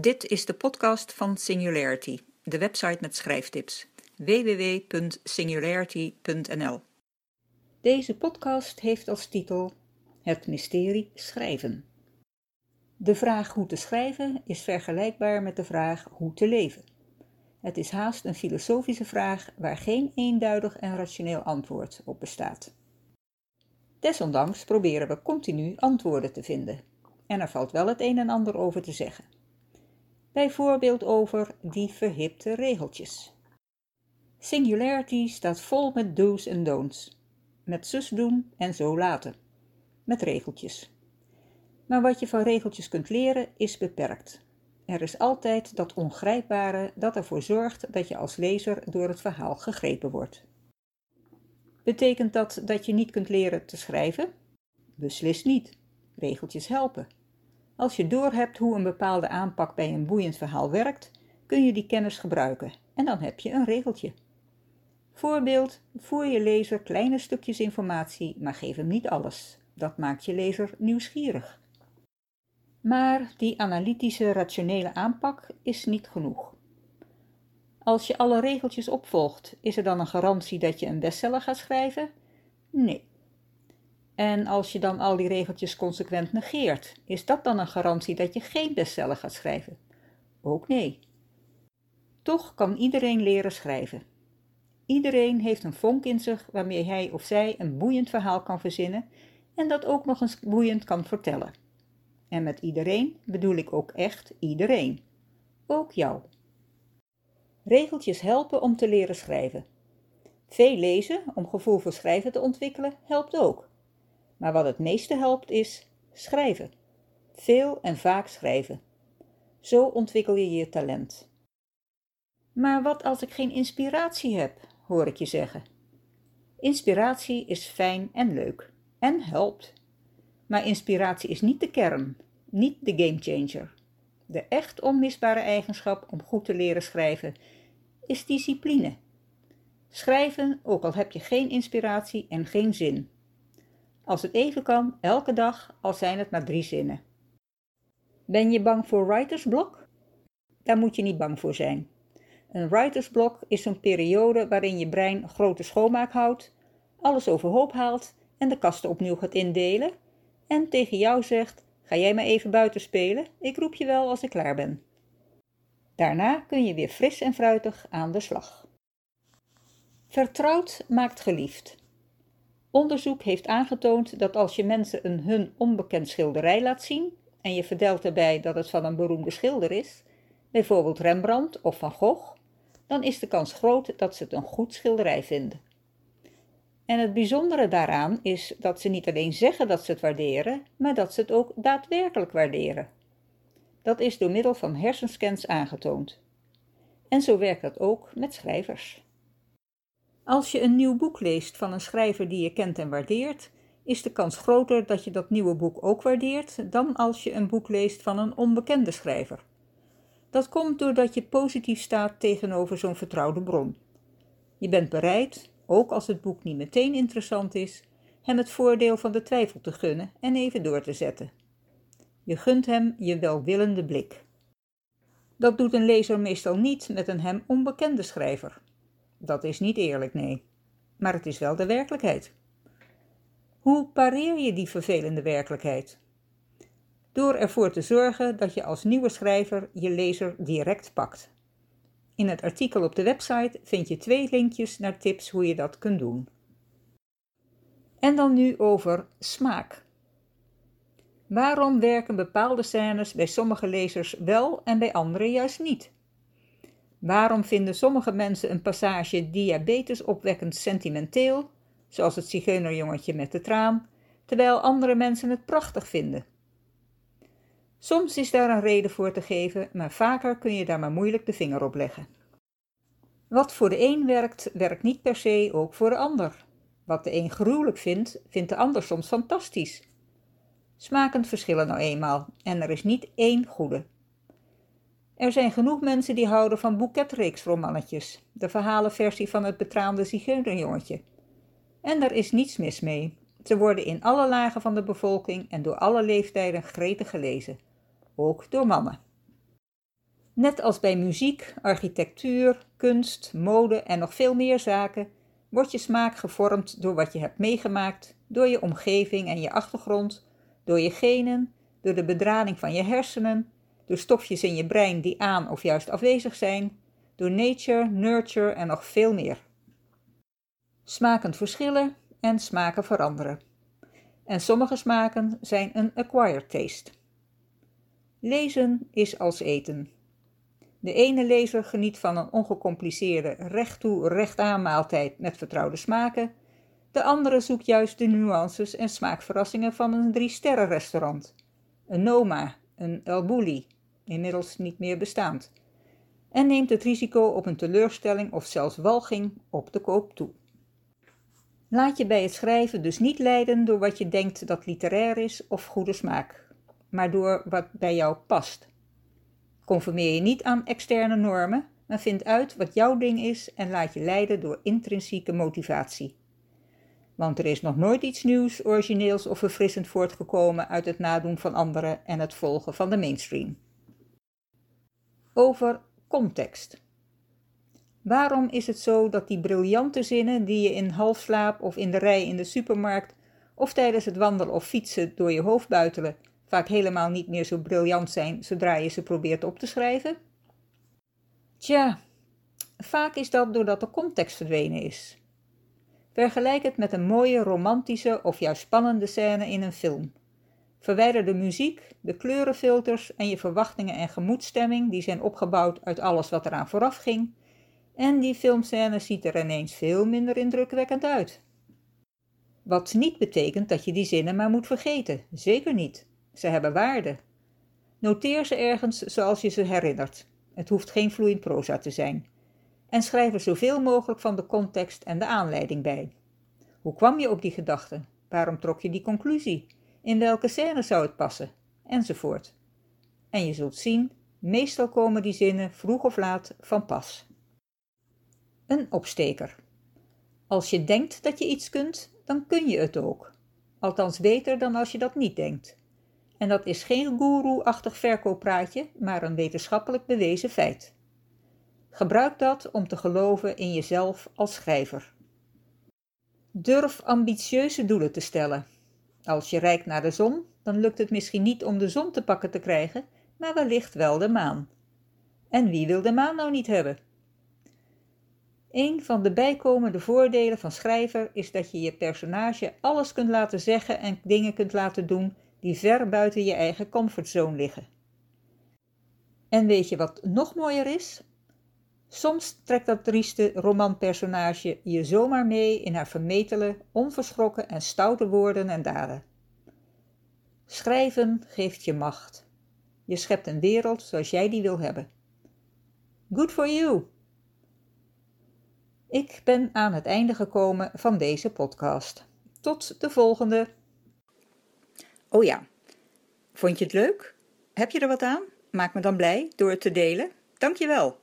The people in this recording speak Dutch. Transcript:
Dit is de podcast van Singularity, de website met schrijftips. www.singularity.nl Deze podcast heeft als titel Het mysterie schrijven. De vraag hoe te schrijven is vergelijkbaar met de vraag hoe te leven. Het is haast een filosofische vraag waar geen eenduidig en rationeel antwoord op bestaat. Desondanks proberen we continu antwoorden te vinden. En er valt wel het een en ander over te zeggen. Bijvoorbeeld over die verhipte regeltjes. Singularity staat vol met do's en don'ts. Met zus doen en zo laten. Met regeltjes. Maar wat je van regeltjes kunt leren is beperkt. Er is altijd dat ongrijpbare dat ervoor zorgt dat je als lezer door het verhaal gegrepen wordt. Betekent dat dat je niet kunt leren te schrijven? Beslist niet. Regeltjes helpen. Als je doorhebt hoe een bepaalde aanpak bij een boeiend verhaal werkt, kun je die kennis gebruiken en dan heb je een regeltje. Voorbeeld: voer je lezer kleine stukjes informatie, maar geef hem niet alles. Dat maakt je lezer nieuwsgierig. Maar die analytische, rationele aanpak is niet genoeg. Als je alle regeltjes opvolgt, is er dan een garantie dat je een bestseller gaat schrijven? Nee. En als je dan al die regeltjes consequent negeert, is dat dan een garantie dat je geen bestseller gaat schrijven? Ook nee. Toch kan iedereen leren schrijven. Iedereen heeft een vonk in zich waarmee hij of zij een boeiend verhaal kan verzinnen en dat ook nog eens boeiend kan vertellen. En met iedereen bedoel ik ook echt iedereen. Ook jou. Regeltjes helpen om te leren schrijven. Veel lezen om gevoel voor schrijven te ontwikkelen helpt ook. Maar wat het meeste helpt is schrijven. Veel en vaak schrijven. Zo ontwikkel je je talent. Maar wat als ik geen inspiratie heb, hoor ik je zeggen. Inspiratie is fijn en leuk en helpt. Maar inspiratie is niet de kern, niet de gamechanger. De echt onmisbare eigenschap om goed te leren schrijven is discipline. Schrijven, ook al heb je geen inspiratie en geen zin. Als het even kan, elke dag, al zijn het maar drie zinnen. Ben je bang voor writersblok? Daar moet je niet bang voor zijn. Een writersblok is een periode waarin je brein grote schoonmaak houdt, alles overhoop haalt en de kasten opnieuw gaat indelen en tegen jou zegt: Ga jij maar even buiten spelen, ik roep je wel als ik klaar ben. Daarna kun je weer fris en fruitig aan de slag. Vertrouwd maakt geliefd. Onderzoek heeft aangetoond dat als je mensen een hun onbekend schilderij laat zien en je vertelt erbij dat het van een beroemde schilder is, bijvoorbeeld Rembrandt of Van Gogh, dan is de kans groot dat ze het een goed schilderij vinden. En het bijzondere daaraan is dat ze niet alleen zeggen dat ze het waarderen, maar dat ze het ook daadwerkelijk waarderen. Dat is door middel van hersenscans aangetoond. En zo werkt dat ook met schrijvers. Als je een nieuw boek leest van een schrijver die je kent en waardeert, is de kans groter dat je dat nieuwe boek ook waardeert dan als je een boek leest van een onbekende schrijver. Dat komt doordat je positief staat tegenover zo'n vertrouwde bron. Je bent bereid, ook als het boek niet meteen interessant is, hem het voordeel van de twijfel te gunnen en even door te zetten. Je gunt hem je welwillende blik. Dat doet een lezer meestal niet met een hem onbekende schrijver. Dat is niet eerlijk, nee. Maar het is wel de werkelijkheid. Hoe pareer je die vervelende werkelijkheid? Door ervoor te zorgen dat je als nieuwe schrijver je lezer direct pakt. In het artikel op de website vind je twee linkjes naar tips hoe je dat kunt doen. En dan nu over smaak. Waarom werken bepaalde scènes bij sommige lezers wel en bij anderen juist niet? Waarom vinden sommige mensen een passage diabetes opwekkend sentimenteel, zoals het zigeunerjongetje met de traan, terwijl andere mensen het prachtig vinden? Soms is daar een reden voor te geven, maar vaker kun je daar maar moeilijk de vinger op leggen. Wat voor de een werkt, werkt niet per se ook voor de ander. Wat de een gruwelijk vindt, vindt de ander soms fantastisch. Smaken verschillen nou eenmaal en er is niet één goede. Er zijn genoeg mensen die houden van boeketreeksromannetjes, de verhalenversie van het betraande zigeunerjongetje. En daar is niets mis mee. Ze worden in alle lagen van de bevolking en door alle leeftijden gretig gelezen, ook door mannen. Net als bij muziek, architectuur, kunst, mode en nog veel meer zaken, wordt je smaak gevormd door wat je hebt meegemaakt, door je omgeving en je achtergrond, door je genen, door de bedrading van je hersenen, door stofjes in je brein die aan of juist afwezig zijn, door nature, nurture en nog veel meer. Smaken verschillen en smaken veranderen. En sommige smaken zijn een acquired taste. Lezen is als eten. De ene lezer geniet van een ongecompliceerde recht toe recht maaltijd met vertrouwde smaken. De andere zoekt juist de nuances en smaakverrassingen van een drie-sterren restaurant. Een Noma, een El Bulli, inmiddels niet meer bestaand. En neemt het risico op een teleurstelling of zelfs walging op de koop toe. Laat je bij het schrijven dus niet leiden door wat je denkt dat literair is of goede smaak, maar door wat bij jou past. Conformeer je niet aan externe normen, maar vind uit wat jouw ding is en laat je leiden door intrinsieke motivatie. Want er is nog nooit iets nieuws, origineels of verfrissend voortgekomen uit het nadoen van anderen en het volgen van de mainstream. Over context. Waarom is het zo dat die briljante zinnen die je in halfslaap of in de rij in de supermarkt of tijdens het wandelen of fietsen door je hoofd buitelen vaak helemaal niet meer zo briljant zijn zodra je ze probeert op te schrijven? Tja, vaak is dat doordat de context verdwenen is. Vergelijk het met een mooie romantische of juist spannende scène in een film. Verwijder de muziek, de kleurenfilters en je verwachtingen en gemoedstemming die zijn opgebouwd uit alles wat eraan vooraf ging, en die filmscène ziet er ineens veel minder indrukwekkend uit. Wat niet betekent dat je die zinnen maar moet vergeten, zeker niet. Ze hebben waarde. Noteer ze ergens zoals je ze herinnert. Het hoeft geen vloeiend proza te zijn. En schrijf er zoveel mogelijk van de context en de aanleiding bij. Hoe kwam je op die gedachte? Waarom trok je die conclusie? In welke scène zou het passen? Enzovoort. En je zult zien, meestal komen die zinnen vroeg of laat van pas. Een opsteker. Als je denkt dat je iets kunt, dan kun je het ook. Althans beter dan als je dat niet denkt. En dat is geen goeroe-achtig verkooppraatje, maar een wetenschappelijk bewezen feit. Gebruik dat om te geloven in jezelf als schrijver. Durf ambitieuze doelen te stellen. Als je rijdt naar de zon, dan lukt het misschien niet om de zon te pakken te krijgen, maar wellicht wel de maan. En wie wil de maan nou niet hebben? Een van de bijkomende voordelen van schrijver is dat je je personage alles kunt laten zeggen en dingen kunt laten doen die ver buiten je eigen comfortzone liggen. En weet je wat nog mooier is? Soms trekt dat trieste romanpersonage je zomaar mee in haar vermetele, onverschrokken en stoute woorden en daden. Schrijven geeft je macht. Je schept een wereld zoals jij die wil hebben. Good for you! Ik ben aan het einde gekomen van deze podcast. Tot de volgende! Oh ja, vond je het leuk? Heb je er wat aan? Maak me dan blij door het te delen. Dankjewel.